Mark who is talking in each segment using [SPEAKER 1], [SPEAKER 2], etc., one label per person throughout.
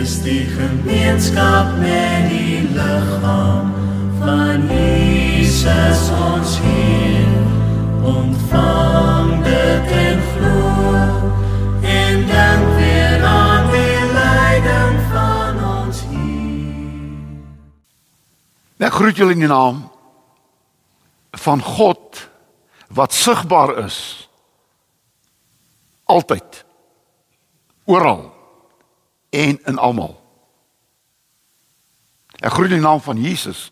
[SPEAKER 1] is die gemeenskap met die liggaam van Jesus ons Heer. Ontvang dit en glo en dan weer aan die lyding van ons Heer.
[SPEAKER 2] Ek groet julle in die naam van God wat sigbaar is altyd oral en in almal. Ek groet die naam van Jesus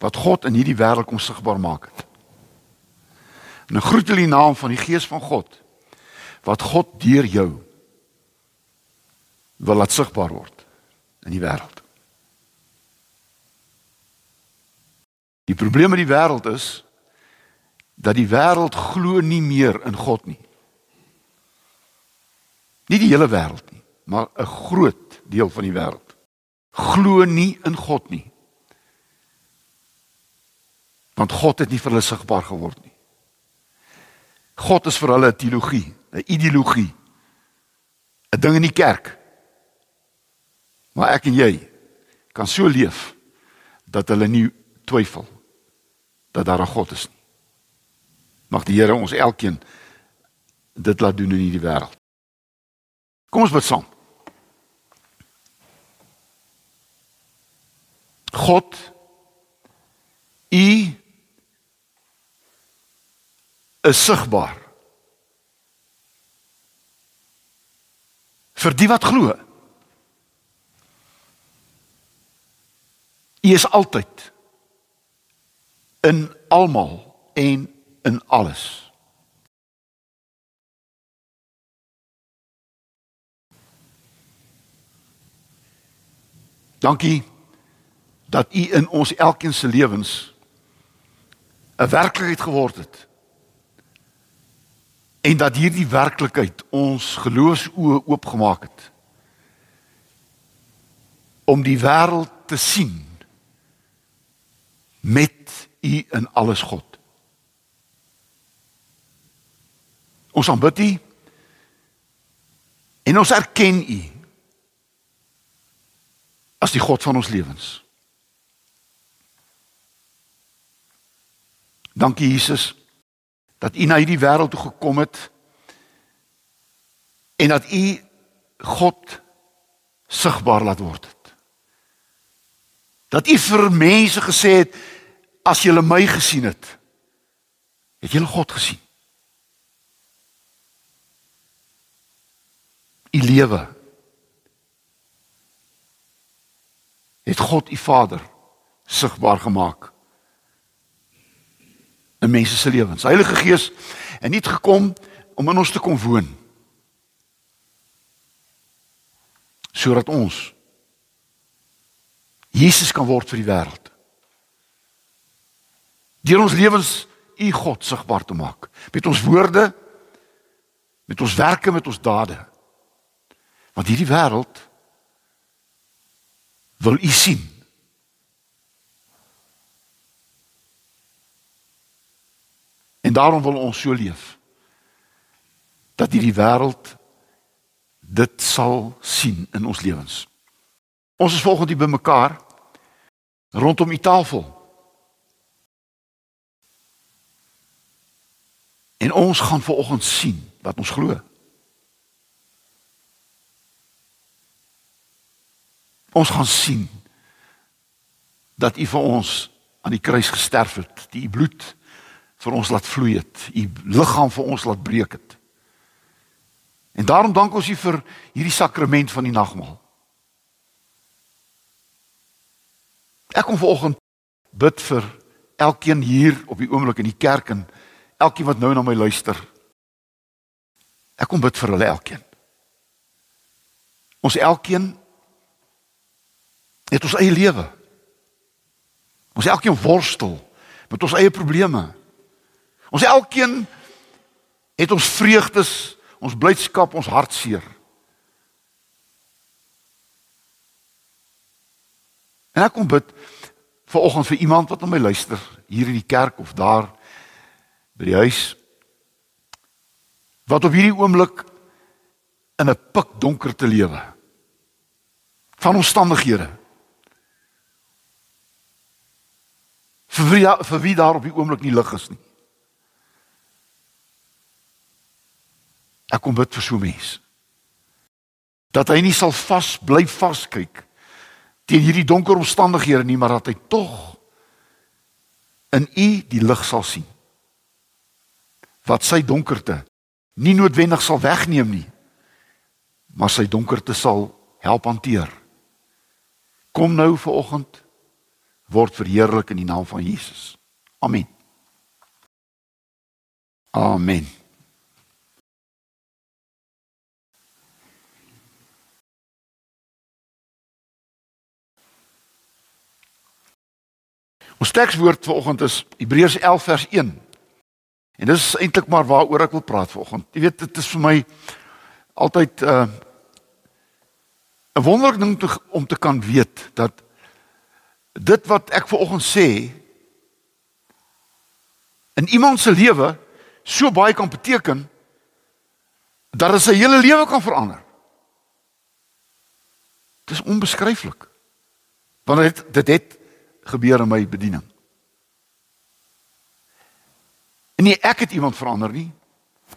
[SPEAKER 2] wat God in hierdie wêreld kom sigbaar maak het. En ek groet in die naam van die Gees van God wat God deur jou wil laat sigbaar word in die wêreld. Die probleem met die wêreld is dat die wêreld glo nie meer in God nie. Nie die hele wêreld nie, maar 'n groot deel van die wêreld glo nie in God nie. Want God het nie vir hulle sigbaar geword nie. God is vir hulle 'n teologie, 'n ideologie, 'n ding in die kerk. Maar ek en jy kan so leef dat hulle nie twyfel dat daar 'n God is nie. Mag die Here ons elkeen dit laat doen in hierdie wêreld. Kom ons bid saam. God U is sigbaar. Vir die wat glo. U is altyd in almal en in alles. Dankie dat u in ons elkeen se lewens 'n werklikheid geword het. En dat hierdie werklikheid ons geloofsoë oopgemaak het om die wêreld te sien met u in alles God. Ons aanbid u en ons erken u as die God van ons lewens. Dankie Jesus dat U na hierdie wêreld toe gekom het en dat U God sigbaar laat word het. Dat U vir mense gesê het as julle my gesien het, het julle God gesien. U lewe het God u Vader sigbaar gemaak in mense se lewens. Heilige Gees het nie gekom om in ons te kom woon sodat ons Jesus kan word vir die wêreld. Deur ons lewens u God sigbaar te maak met ons woorde, met ons werke, met ons dade. Want hierdie wêreld wil u sien. En daarom wil ons so leef dat hierdie wêreld dit sal sien in ons lewens. Ons is volgende by mekaar rondom die tafel. En ons gaan vanoggend sien wat ons glo. Ons gaan sien dat U vir ons aan die kruis gesterf het, die U bloed vir ons laat vloei het, U liggaam vir ons laat breek het. En daarom dank ons U vir hierdie sakrament van die nagmaal. Ek kom vanoggend bid vir elkeen hier op die oomblik in die kerk en elkeen wat nou na my luister. Ek kom bid vir hulle elkeen. Ons elkeen het ons eie lewe. Ons elkeen worstel met ons eie probleme. Ons elkeen het ons vreugdes, ons blydskap, ons hartseer. En ek kom bid vir oggend vir iemand wat na my luister hier in die kerk of daar by die huis wat op hierdie oomblik in 'n pikdonker te lewe van omstandighede. Vir wie, vir wie daar op die oomblik nie lig is nie. Ek kom bid vir so mense. Dat hy nie sal vas bly vaskyk teen hierdie donker omstandighede nie, maar dat hy tog in u die lig sal sien. Wat sy donkerte nie noodwendig sal wegneem nie, maar sy donkerte sal help hanteer. Kom nou vir oggend word verheerlik in die naam van Jesus. Amen. Amen. Ons tekswoord vanoggend is Hebreërs 11 vers 1. En dis eintlik maar waaroor ek wil praat vanoggend. Jy weet dit is vir my altyd 'n uh, 'n wonderlike ding om te kan weet dat dit wat ek vanoggend sê in iemand se lewe so baie kan beteken dat dit sy hele lewe kan verander. Dit is onbeskryflik. Want dit dit het gebeur in my bediening. En nie ek het iemand verander nie,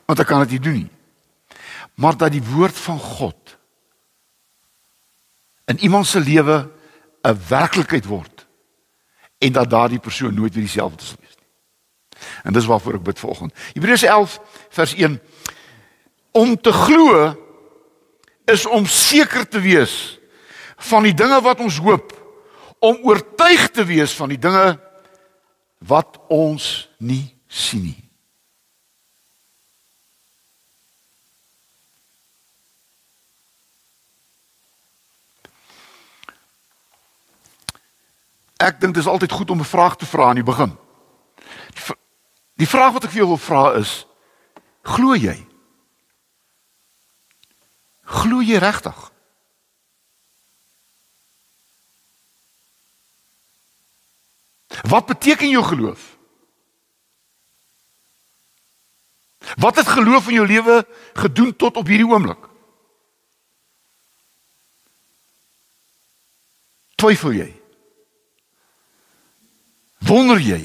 [SPEAKER 2] want ek kan dit nie doen nie. Maar dat die woord van God in iemand se lewe 'n werklikheid word en dat daardie persoon nooit weer dieselfde sal wees nie. En dis waarvoor ek bid vanoggend. Hebreërs 11 vers 1 om te glo is om seker te wees van die dinge wat ons hoop om oortuig te wees van die dinge wat ons nie sien nie. Ek dink dit is altyd goed om 'n vraag te vra aan die begin. Die vraag wat ek vir jou wil vra is: glo jy? Glo jy regtig? Wat beteken jou geloof? Wat het geloof in jou lewe gedoen tot op hierdie oomblik? Twyfel jy? Wonder jy?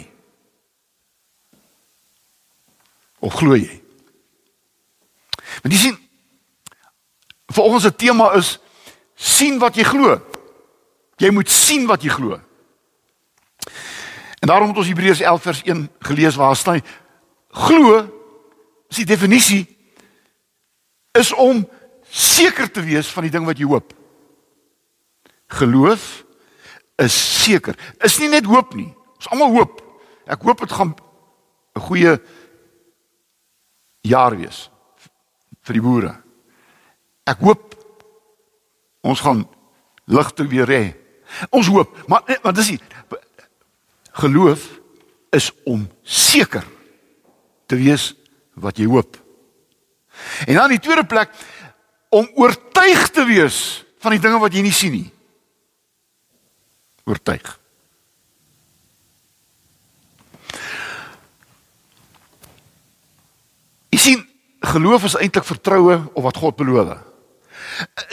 [SPEAKER 2] Of glo jy? Want jy sien vir ons se tema is sien wat jy glo. Jy moet sien wat jy glo. En daarom het ons Hebreërs 11 vers 1 gelees waar staan glo is die definisie is om seker te wees van die ding wat jy hoop. Geloof is seker. Is nie net hoop nie. Ons almal hoop. Ek hoop dit gaan 'n goeie jaar wees vir die boere. Ek hoop ons gaan ligte weer hê. Ons hoop, maar maar dis nie Geloof is om seker te wees wat jy hoop. En dan die tweede plek om oortuig te wees van die dinge wat jy nie sien nie. Oortuig. Jy sien, geloof is eintlik vertroue op wat God beloof.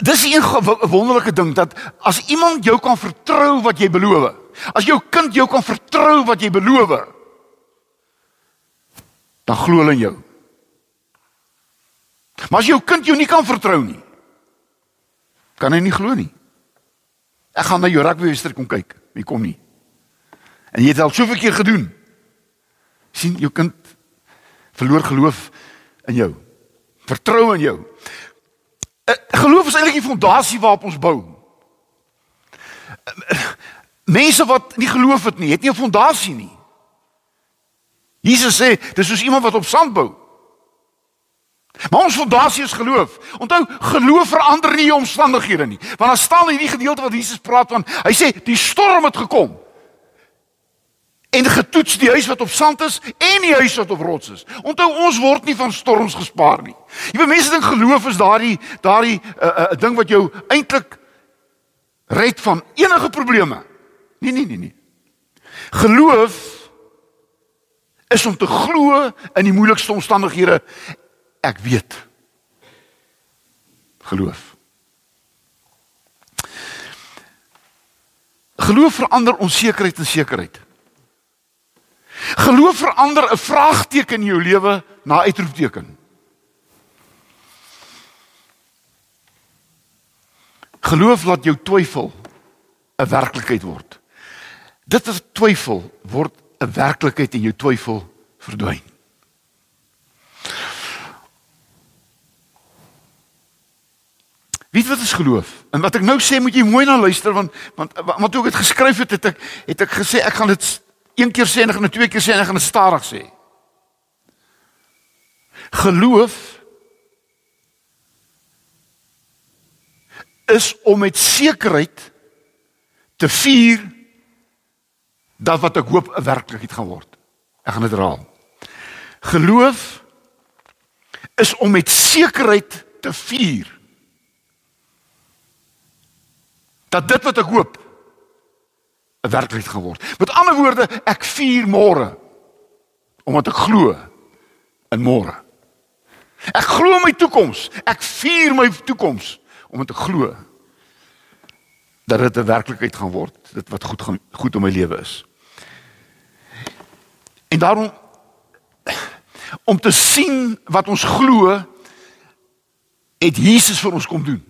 [SPEAKER 2] Dis 'n wonderlike ding dat as iemand jou kan vertrou wat jy beloof, As jou kind jou kan vertrou wat jy beloof, dan glo hulle in jou. Maar as jou kind jou nie kan vertrou nie, kan hy nie glo nie. Ek gaan na jou rugbywedstryd kom kyk. Wie kom nie? En jy het al soveel keer gedoen. sien jou kind verloor geloof in jou. Vertrou in jou. Eh, geloof is eintlik die fondasie waarop ons bou. Mense wat nie geloof het nie, het nie 'n fondasie nie. Jesus sê, dis soos iemand wat op sand bou. Maar ons fondasie is geloof. Onthou, geloof verander nie jou omstandighede nie. Want dan staan in hierdie gedeelte wat Jesus praat van, hy sê die storm het gekom. En getoets die huis wat op sand is en die huis wat op rots is. Onthou, ons word nie van storms gespaar nie. Jy weet mense dink geloof is daardie daardie 'n uh, uh, ding wat jou eintlik red van enige probleme. Nee nee nee nee. Geloof is om te glo in die moeilikste omstandighede. Ek weet. Geloof. Geloof verander onsekerheid in sekerheid. Geloof verander 'n vraagteken in jou lewe na uitroepteken. Geloof laat jou twyfel 'n werklikheid word. Dit is twyfel word 'n werklikheid en jou twyfel verdwyn. Weet wat is geloof? En wat ek nou sê moet jy mooi na luister want want want toe ek dit geskryf het het ek het ek gesê ek gaan dit een keer sê en ek gaan dit twee keer sê en ek gaan dit stadig sê. Geloof is om met sekerheid te vier dat wat ek hoop 'n werklikheid gaan word. Ek gaan dit herhaal. Geloof is om met sekerheid te vier dat dit wat ek hoop 'n werklikheid gaan word. Met ander woorde, ek vier môre omdat ek glo in môre. Ek glo my toekoms. Ek vier my toekoms omdat ek glo dat dit 'n werklikheid gaan word, dit wat goed gaan goed in my lewe is. En daarom om te sien wat ons glo het Jesus vir ons kom doen.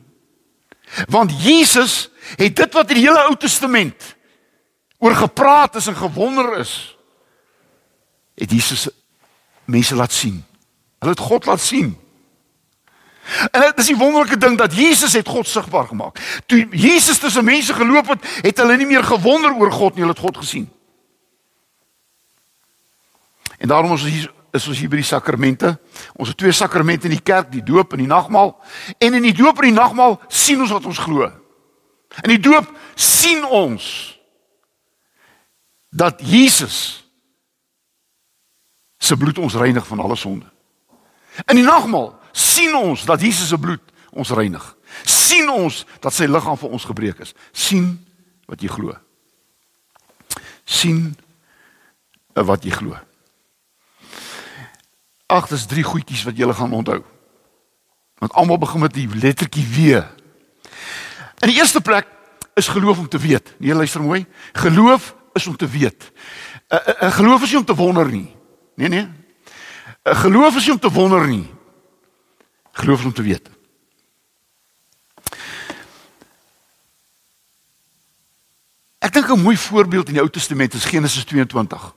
[SPEAKER 2] Want Jesus het dit wat in die hele Ou Testament oor gepraat is en gewonder is, het Jesus mense laat sien. Hulle het God laat sien. En dit is die wonderlike ding dat Jesus het God sigbaar gemaak. Toe Jesus tussen mense geloop het, het hulle nie meer gewonder oor God nie, hulle het God gesien. En daarom is ons hier is ons hier by die sakramente. Ons het twee sakramente in die kerk, die doop en die nagmaal. En in die doop en die nagmaal sien ons wat ons glo. In die doop sien ons dat Jesus se bloed ons reinig van alle sonde. In die nagmaal sien ons dat Jesus se bloed ons reinig. sien ons dat sy liggaam vir ons gebreek is. sien wat jy glo. sien wat jy glo. Ag, dis drie goedjies wat jy gaan onthou. Want almal begin met die lettertjie W. In die eerste plek is geloof om te weet. Nee, luister mooi. Geloof is om te weet. 'n uh, uh, uh, Geloof is nie om te wonder nie. Nee, nee. 'n Geloof is nie om te wonder nie. Geloof is om te weet. Ek dink 'n mooi voorbeeld in die Ou Testament is Genesis 22.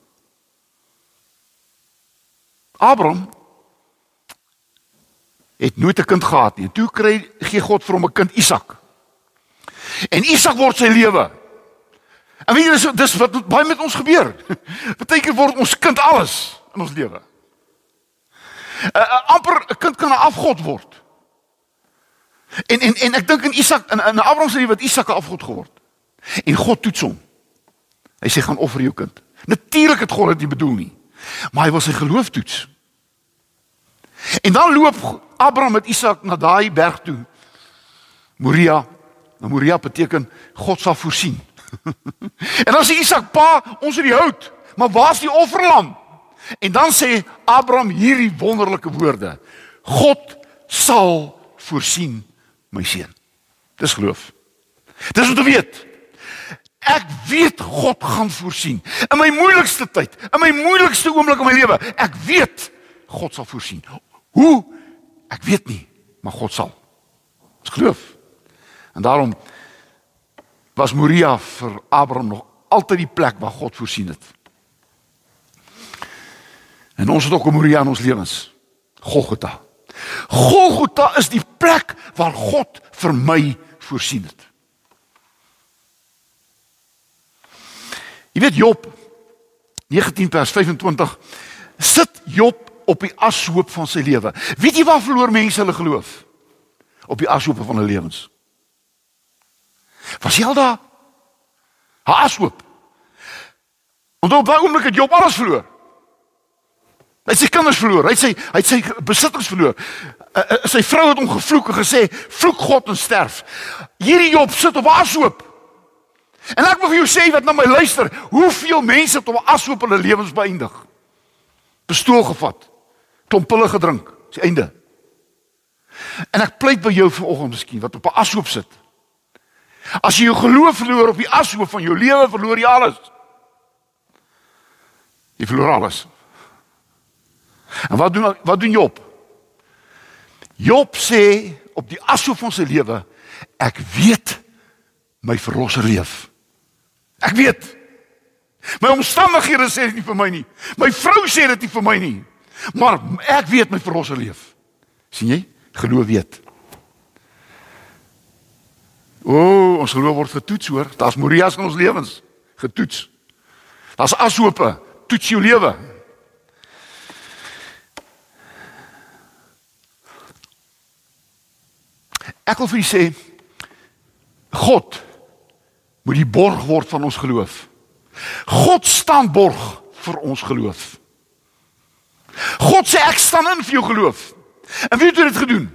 [SPEAKER 2] Abraham het nooit 'n kind gehad nie. Toe kry gee God vir hom 'n kind Isak. En Isak word sy lewe. En weet jy dis dis wat baie met ons gebeur. Partykeer word ons kind alles in ons lewe. 'n uh, uh, amper 'n kind kan 'n afgod word. En en en ek dink in Isak in, in Abraham se lewe het Isak 'n afgod geword. En God toets hom. Hy sê gaan offer jou kind. Natuurlik het God dit nie bedoel nie. Maar hy wil sy geloof toets. En dan loop Abraham met Isak na daai berg toe. Moria. Nou Moria beteken God sal voorsien. en dan sê Isak: "Pa, ons het die hout, maar waar's die offerlam?" En dan sê Abraham hierdie wonderlike woorde: "God sal voorsien, my seun." Dis geloof. Dis om te weet Ek weet God gaan voorsien. In my moeilikste tyd, in my moeilikste oomblik in my lewe, ek weet God sal voorsien. Hoe? Ek weet nie, maar God sal. Ons geloof. En daarom was Moria vir Abraham nog altyd die plek waar God voorsien het. En ons het ook 'n Moria in ons lewens. Golgotha. Golgotha is die plek waar God vir my voorsien het. Jy weet Job 19 vers 25 sit Job op die ashoop van sy lewe. Weet jy waar verloor mense hulle geloof? Op die ashoop van hulle lewens. Was jy al daar? Haar ashoop. En op daai oomblik het Job alles verloor. Hy het sy kinders verloor, hy het sy hy het sy besittings verloor. Uh, uh, sy vrou het hom gevloek en gesê, "Vloek God en sterf." Hierdie Job sit op 'n ashoop. En ek wil vir jou sê wat na my luister, hoeveel mense het op 'n ashoop hulle lewens beëindig? Pistool gevat. Klomp pille gedrink. Dis einde. En ek pleit by jou vanoggend miskien wat op 'n ashoop sit. As jy jou geloof verloor op die ashoof van jou lewe, verloor jy alles. Jy verloor alles. En wat doen wat doen Job? Job sê op die ashoof van sy lewe, ek weet my verlosser leef. Ek weet. My omstandighede sê dit nie vir my nie. My vrou sê dit nie vir my nie. Maar ek weet my verlosser leef. sien jy? Geloof weet. O, oh, ons geloof word getoets hoor. Daar's Morias in ons lewens getoets. Daar's ashoope, toets jou lewe. Ek wil vir julle sê God moet die borg word van ons geloof. God staan borg vir ons geloof. God sê ek staan in vir jou geloof. En wie het dit gedoen?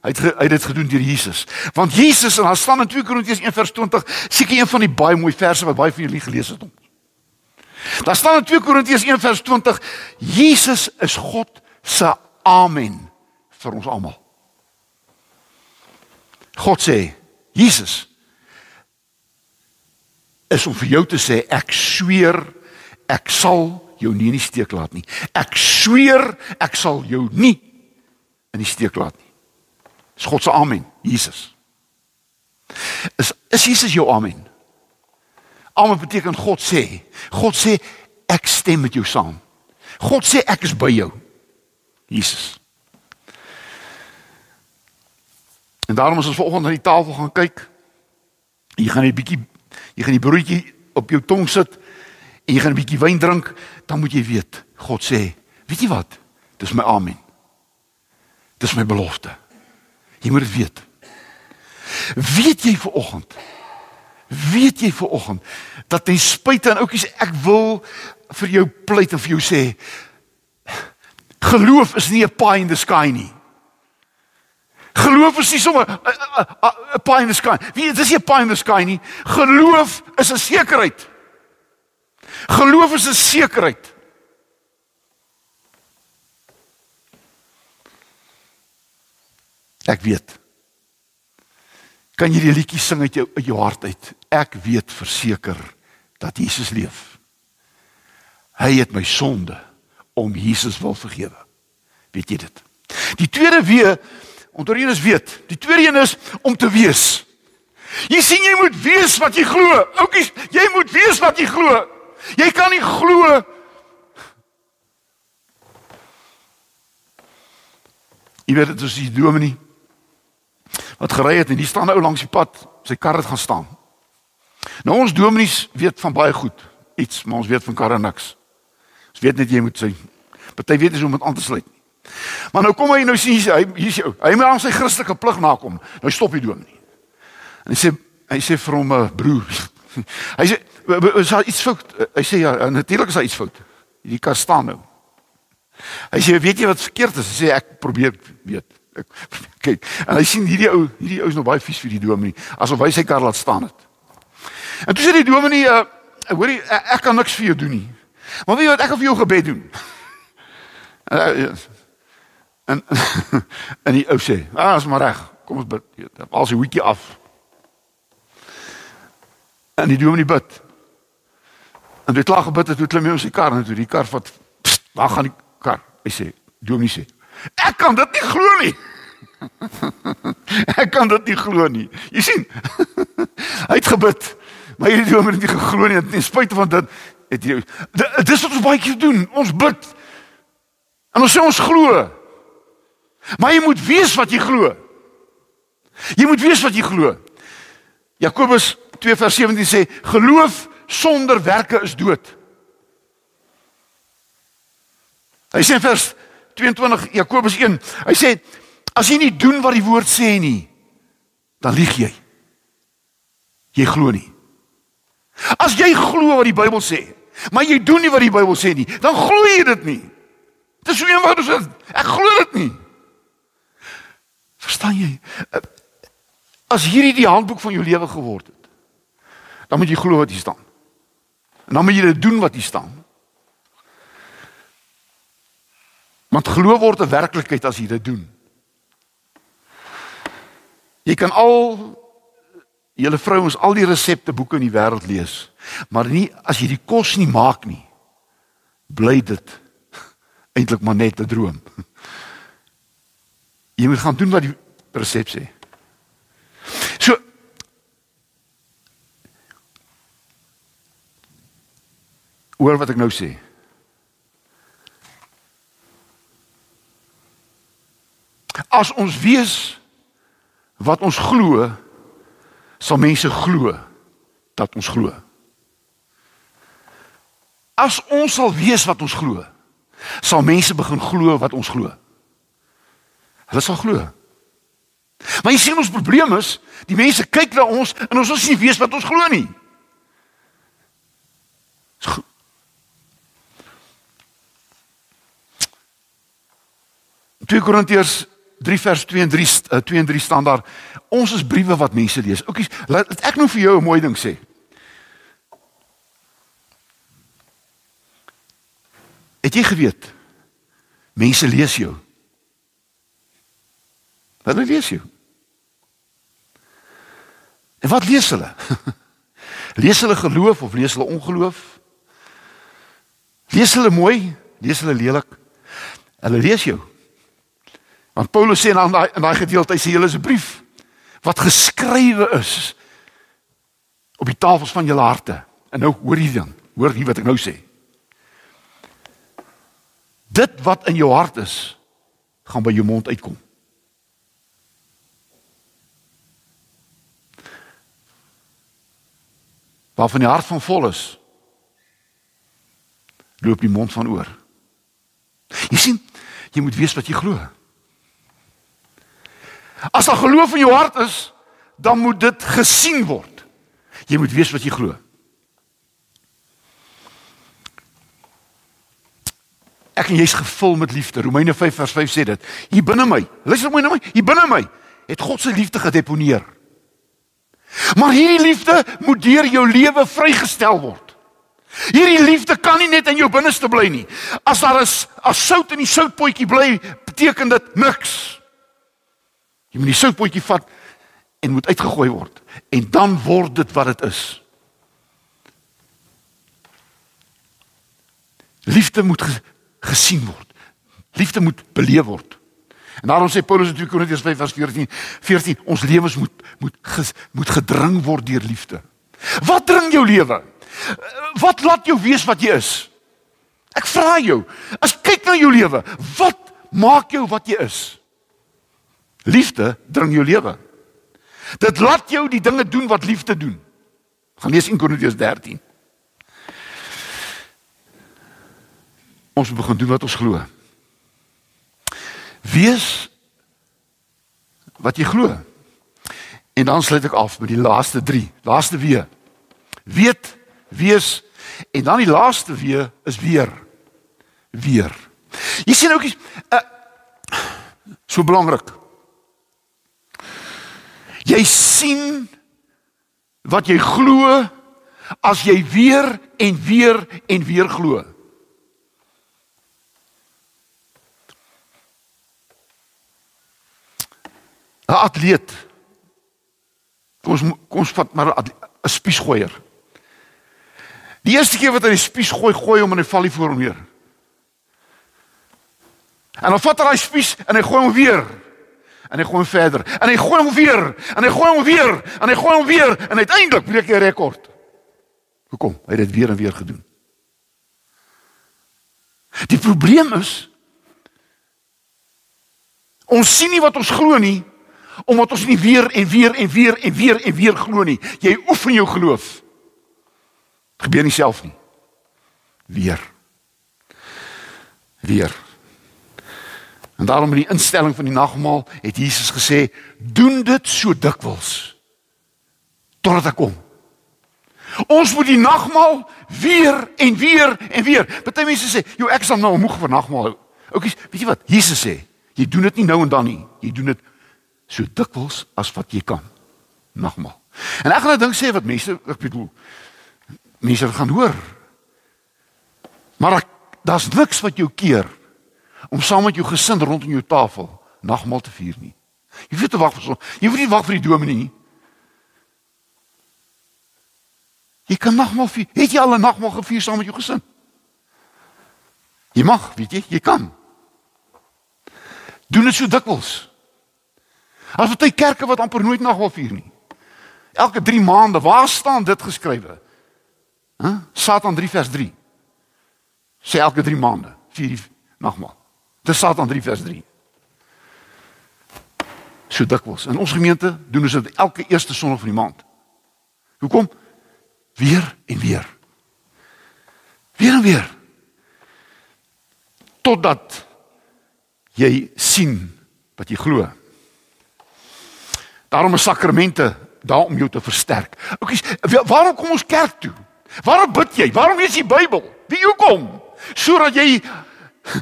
[SPEAKER 2] Hy het hy het dit gedoen deur Jesus. Want Jesus en daar staan in 2 Korintiërs 1:20, seker een van die baie mooi verse wat baie van julle gelees het. Daar staan in 2 Korintiërs 1:20, Jesus is God se amen vir ons almal. God sê, Jesus is om vir jou te sê ek sweer ek sal jou nie in die steek laat nie. Ek sweer ek sal jou nie in die steek laat nie. Dis God se amen, Jesus. Is is Jesus jou amen? Amen beteken God sê. God sê ek stem met jou saam. God sê ek is by jou. Jesus. En daarom as ons vanoggend aan die tafel gaan kyk, jy gaan 'n bietjie jy gaan die broodjie op jou tong sit en jy gaan 'n bietjie wyn drink, dan moet jy weet, God sê, weet jy wat? Dis my amen. Dis my belofte. Jy moet dit weet. Weet jy vanoggend? Weet jy vanoggend dat ten spyte en oukies ek wil vir jou pleit en vir jou sê geloof is nie 'n pie in the sky nie. Geloof is nie sommer 'n pie in the sky. Wie dis nie 'n pie in the sky nie. Geloof is 'n sekerheid. Geloof is 'n sekerheid. Ek weet. Kan jy die liedjie sing uit jou uit jou hart uit? Ek weet verseker dat Jesus leef. Hy het my sonde om Jesus wil vergewe. Weet jy dit? Die tweede wee Onder een is weet. Die tweede een is om te wees. Jy sien jy moet wees wat jy glo. Oukies, jy moet wees wat jy glo. Jy kan nie glo Jy weet dit is die dominee wat gery het en die staan nou langs die pad, sy kar het gaan staan. Nou ons dominees weet van baie goed iets, maar ons weet van karre niks. Ons weet net jy moet sy party weet is om dit aan te sluit. Maar nou kom hy nou sien hy hier's jou. Hy moet aan sy Christelike plig nakom. Nou stop die dominee. En hy sê hy sê vir hom 'n broer. Hy sê is daar iets fout? Hy sê ja, natuurlik is daar iets fout. Hierdie kar staan nou. Hy sê weet jy wat verkeerd is? Hy sê ek probeer weet. Ek kyk. En hy sien hierdie ou, hierdie ou is nog baie vies vir die dominee asof hy sy kar laat staan het. En toe sê die dominee, uh, hoorie, ek kan niks vir jou doen nie. Maar weet jy wat ek vir jou gebed doen? Uh, En en die ou sê, "Ah, is maar reg. Kom ons bid. Al sy hoetjie af." En die dominee bid. En dit lag gebid het toe klim hy op sy kar en toe die kar vat, waar gaan die kar? Hy sê, dominee sê, "Ek kan dit nie glo nie." ek kan dit nie glo nie. Jy sien. hy het gebid, maar hierdie dominee het nie geglo nie. Ten spyte van dit het jy dis wat ons baie keer doen. Ons bid. En ons sê ons glo. Maar jy moet weet wat jy glo. Jy moet weet wat jy glo. Jakobus 2:17 sê geloof sonder werke is dood. Hy sê vers 22 Jakobus 1, hy sê as jy nie doen wat die woord sê nie, dan lieg jy. Jy glo nie. As jy glo wat die Bybel sê, maar jy doen nie wat die Bybel sê nie, dan glo jy dit nie. Dis so eenvoudig as ek glo dit nie. Verstaan jy? As hierdie die handboek van jou lewe geword het, dan moet jy glo wat hier staan. En dan moet jy dit doen wat hier staan. Want glo word 'n werklikheid as jy dit doen. Jy kan al julle vrouens al die resepteboeke in die wêreld lees, maar nie as jy die kos nie maak nie, bly dit eintlik maar net 'n droom. Jy moet gaan doen wat die resep sê. So Hoor wat ek nou sê. As ons weet wat ons glo, sal mense glo dat ons glo. As ons sal weet wat ons glo, sal mense begin glo wat ons glo. Hulle sal glo. Maar jy sien ons probleem is, die mense kyk na ons en ons is nie weet wat ons glo nie. 2 Korintiërs 3 vers 2 en 3 2 en 3 staan daar ons is briewe wat mense lees. Oukies, laat ek nou vir jou 'n mooi ding sê. Het jy geweet mense lees jou? Hulle lees jou. En wat lees hulle? lees hulle geloof of lees hulle ongeloof? Lees hulle mooi? Lees hulle lelik? Hulle lees jou. Want Paulus sê in daai in daai gedeelte hy sê julle is 'n brief wat geskrywe is op die tafels van julle harte. En nou hoor jy dan, hoor jy wat ek nou sê? Dit wat in jou hart is, gaan by jou mond uitkom. Waarvan die hart van vol is, loop die mond van oor. Jy sien, jy moet weet wat jy glo. As daar geloof in jou hart is, dan moet dit gesien word. Jy moet weet wat jy glo. Ek en jy's gevul met liefde. Romeine 5 vers 5 sê dit. Hier binne my, luister mooi na my, hier binne my het God se liefde gedeponeer. Maar hierdie liefde moet deur jou lewe vrygestel word. Hierdie liefde kan nie net in jou binneste bly nie. As daar is as sout in die soutpotjie bly, beteken dit niks. Jy moet die soutpotjie vat en moet uitgegooi word en dan word dit wat dit is. Liefde moet gesien word. Liefde moet beleef word. En daarom sê Paulus in 2 Korintiërs 5:14, 14, ons lewens moet moet ges, moet gedring word deur liefde. Wat dring jou lewe? Wat laat jou weet wat jy is? Ek vra jou, as kyk na jou lewe, wat maak jou wat jy is? Liefde dring jou lewe. Dit laat jou die dinge doen wat liefde doen. Gaan lees in Korintiërs 13. Ons begin doen wat ons glo. Wees wat jy glo. En dan sluit ek af met die laaste 3. Laaste wee. Weet, wees en dan die laaste wee is weer. Weer. Jy sien oukies, uh, so belangrik. Jy sien wat jy glo as jy weer en weer en weer glo. Atleet. Kom ons kom ons vat maar 'n spiesgooier. Die eerste keer wat hy die spies gooi, gooi hom en hy val nie voor hom neer. En dan vat hy daai spies en hy gooi hom weer en hy gooi hom verder en hy gooi hom weer en hy gooi hom weer en hy gooi hom weer en uiteindelik breek hy 'n rekord. Hoekom? Hy het dit weer en weer gedoen. Die probleem is ons sien nie wat ons glo nie omdat ons nie weer en weer en weer en weer en weer glo nie. Jy oefen jou geloof. Gebeur nie self nie. Weer. Weer. En daarom in die instelling van die nagmaal het Jesus gesê: "Doen dit so dikwels totdat ek kom." Ons moet die nagmaal weer en weer en weer. Party mense sê, "Jo, ek is dan nou moeg vir nagmaal." Oukies, weet jy wat? Jesus sê, jy doen dit nie nou en dan nie. Jy doen dit so dikwels as wat jy kan. Nagmaal. En ek gaan 'n ding sê wat mense, ek bedoel, mense gaan hoor. Maar daar's niks wat jou keer om saam met jou gesin rondom jou tafel nagmaal te vier nie. Jy weet te wag vir. Jy moet nie wag vir die dominee nie. Jy kan nagmaal vier. Het jy al 'n nagmaal gevier saam met jou gesin? Jy mag, weet jy, jy kan. Doen dit so dikwels. As jy kerke wat amper nooit nagmaal vier nie. Elke 3 maande, waar staan dit geskrywe? Hæ? Huh? Satan 3 vers 3. Sê elke 3 maande, vier die nagmaal. Dis Satan 3 vers 3. So dikwels. In ons gemeente doen ons dit elke eerste Sondag van die maand. Hoekom? Weer en weer. Weer en weer. Totdat jy sien wat jy glo. Daarom is sakramente daar om jou te versterk. Okay, waarom kom ons kerk toe? Waarom bid jy? Waarom lees jy Bybel? Wie hoekom? Sodat jy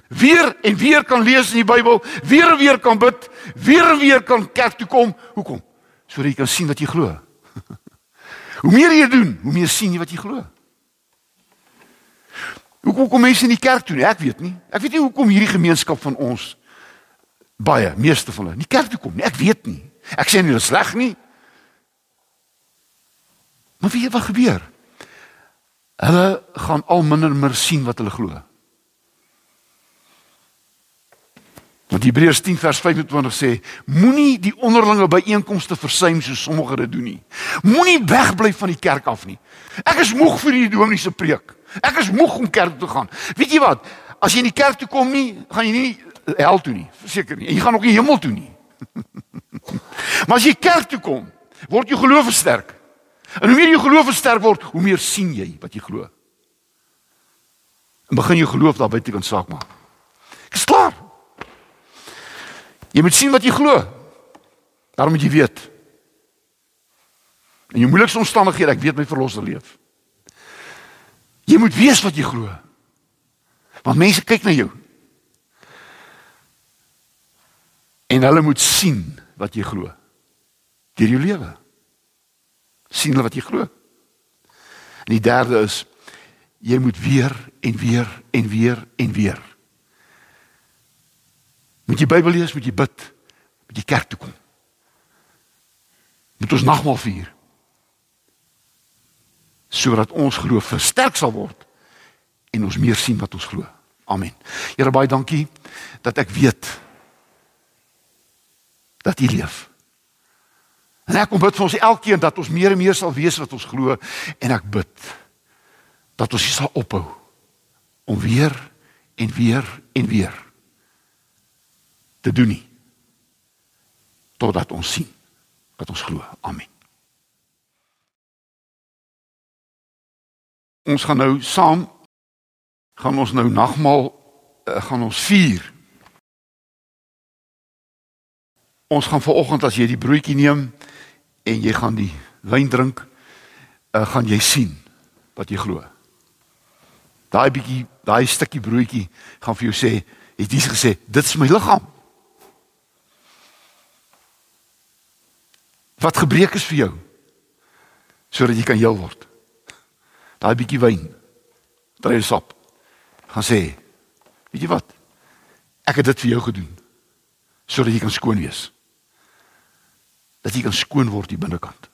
[SPEAKER 2] weer en weer kan lees in die Bybel, weer en weer kan bid, weer en weer kan kerk toe kom. Hoekom? Sodat jy kan sien wat jy glo. hoe meer jy doen, hoe meer sien jy wat jy glo. Hoekom kom mense in die kerk toe? Ek weet nie. Ek weet nie hoekom hierdie gemeenskap van ons baie meeste van hulle nie kerk toe kom nie. Ek weet nie. Ek sê nie dit is sleg nie. Maar wie wat gebeur? Hulle gaan al minder meer sien wat hulle glo. Want Hebreërs 10 vers 25 sê: Moenie die onderlinge byeenkomste versuim soos sommige dit doen nie. Moenie wegbly van die kerk af nie. Ek is moeg vir die dominee se preek. Ek is moeg om kerk toe te gaan. Weet jy wat? As jy in die kerk toe kom nie, gaan jy nie hel toe nie, verseker nie. En jy gaan ook nie hemel toe nie. maar as jy kerk toe kom, word jou geloof versterk. En hoe meer jou geloof versterk word, hoe meer sien jy wat jy glo. En begin jou geloof daar buite kan saak maak. Ek is klaar. Jy moet sien wat jy glo. Daarom moet jy weet. In jou moeilikste omstandighede, ek weet my verlosser leef. Jy moet weet wat jy glo. Want mense kyk na jou. En hulle moet sien wat jy glo. Deur jou lewe. sien hulle wat jy glo. En die derde is jy moet weer en weer en weer en weer Moet jy Bybel lees, moet jy bid, moet jy kerk toe kom. Moet ons nagmaal vier. Sodat ons geloof versterk sal word en ons meer sien wat ons glo. Amen. Here baie dankie dat ek weet dat U leef. En ek kom bid vir ons elkeen dat ons meer en meer sal weet wat ons glo en ek bid dat ons sal ophou om weer en weer en weer te doen nie totdat ons sien wat ons glo. Amen. Ons gaan nou saam gaan ons nou nagmaal uh, gaan ons vier. Ons gaan vanoggend as jy die broodjie neem en jy gaan die wyn drink, uh, gaan jy sien wat jy glo. Daai bietjie, daai stukkie broodjie gaan vir jou sê, het Jesus gesê, dit is my liggaam. Wat gebreek is vir jou sodat jy kan heel word. Daai bietjie wyn. Drie sop. Gaan sê, weet jy wat? Ek het dit vir jou gedoen sodat jy kan skoon wees. Dat jy kan skoon word die binnekant.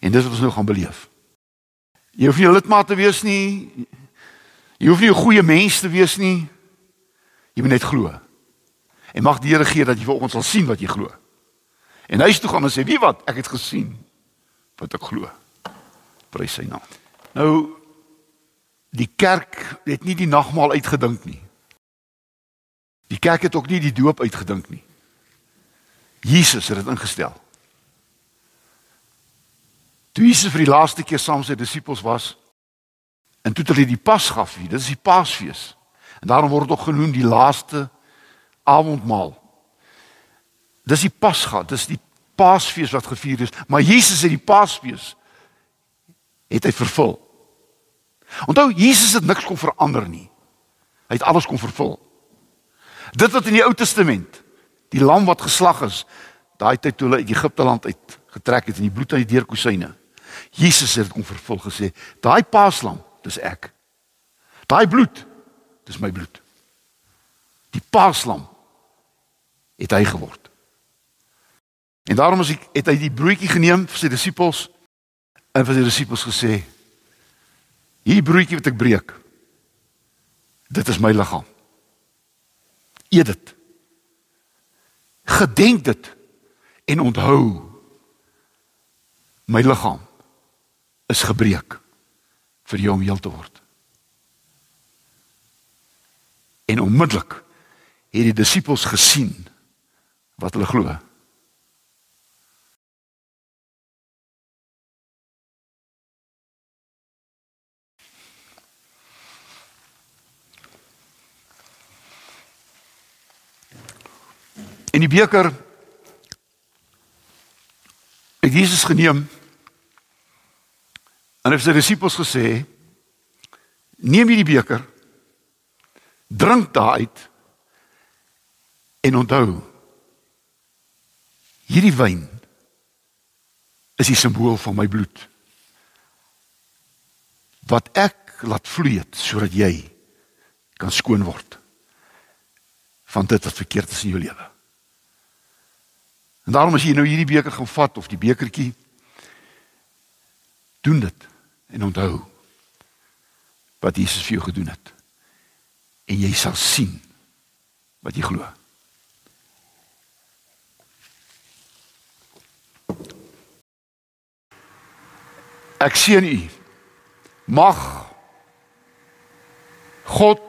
[SPEAKER 2] En dis wat ons nou gaan beleef. Jy hoef nie 'n lidmaat te wees nie. Jy hoef nie 'n goeie mens te wees nie. Jy moet net glo. En mag die Here gee dat jy vanoggend sal sien wat jy glo. En hy toe gaan en sê, "Wie wat? Ek het gesien wat ek glo." Prys sy naam. Nou die kerk het nie die nagmaal uitgedink nie. Die kerk het ook nie die doop uitgedink nie. Jesus het dit ingestel. Toe Jesus vir die laaste keer saam sy disippels was en toe hulle die Pasga vier, dit is die Paasfees. En daarom word dit ook genoem die laaste avondmaal. Dis die Pasga, dis die Paasfees wat gevier is, maar Jesus het die Paasfees het hy vervul. Onthou Jesus het niks kon verander nie. Hy het alles kon vervul. Dit wat in die Ou Testament, die lam wat geslag is, daai tyd toe hulle uit Egipte land uit getrek het en die bloed aan die deurkusyne. Jesus het kon vervul gesê, daai Paaslam, dis ek. Daai bloed, dis my bloed. Die Paaslam het hy geword. En daarom ek het hy die broodjie geneem vir sy disippels en vir sy disippels gesê Hierdie broodjie wat ek breek. Dit is my liggaam. Eet dit. Gedenk dit en onthou my liggaam is gebreek vir jou om heel te word. En onmiddellik het die disippels gesien wat hulle glo. En die beker het Jesus geneem en het sy disippels gesê neem hierdie beker drink daaruit en onthou hierdie wyn is die simbool van my bloed wat ek laat vloei sodat jy kan skoon word van dit wat verkeerd is in jou lewe. En daarom as jy nou hierdie beker gaan vat of die bekertjie doen dit en onthou wat Jesus vir jou gedoen het. En jy sal sien wat jy glo. Ek sien u. Mag God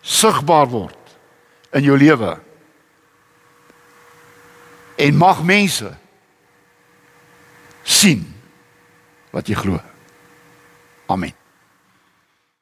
[SPEAKER 2] sigbaar word in jou lewe. En mag mense sien wat jy glo. Amen.